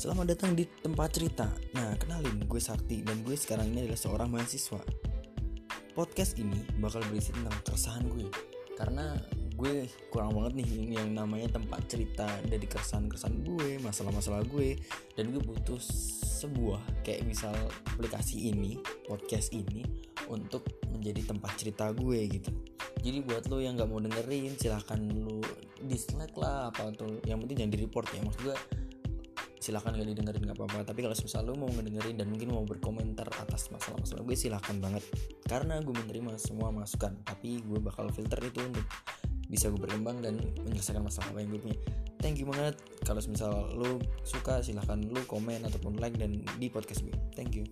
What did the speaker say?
Selamat datang di tempat cerita. Nah, kenalin, gue Sakti dan gue sekarang ini adalah seorang mahasiswa. Podcast ini bakal berisi tentang keresahan gue. Karena gue kurang banget nih yang namanya tempat cerita dari keresahan-keresahan gue, masalah-masalah gue dan gue butuh sebuah kayak misal aplikasi ini, podcast ini untuk menjadi tempat cerita gue gitu. Jadi buat lo yang nggak mau dengerin silahkan lo dislike lah apa tuh yang penting jangan di report ya maksud gue silahkan gak didengerin nggak apa-apa. Tapi kalau misalnya lo mau ngedengerin dan mungkin mau berkomentar atas masalah-masalah gue silahkan banget. Karena gue menerima semua masukan tapi gue bakal filter itu untuk bisa gue berkembang dan menyelesaikan masalah apa yang gue punya. Thank you banget. Kalau misal lo suka silahkan lo komen ataupun like dan di podcast gue. Thank you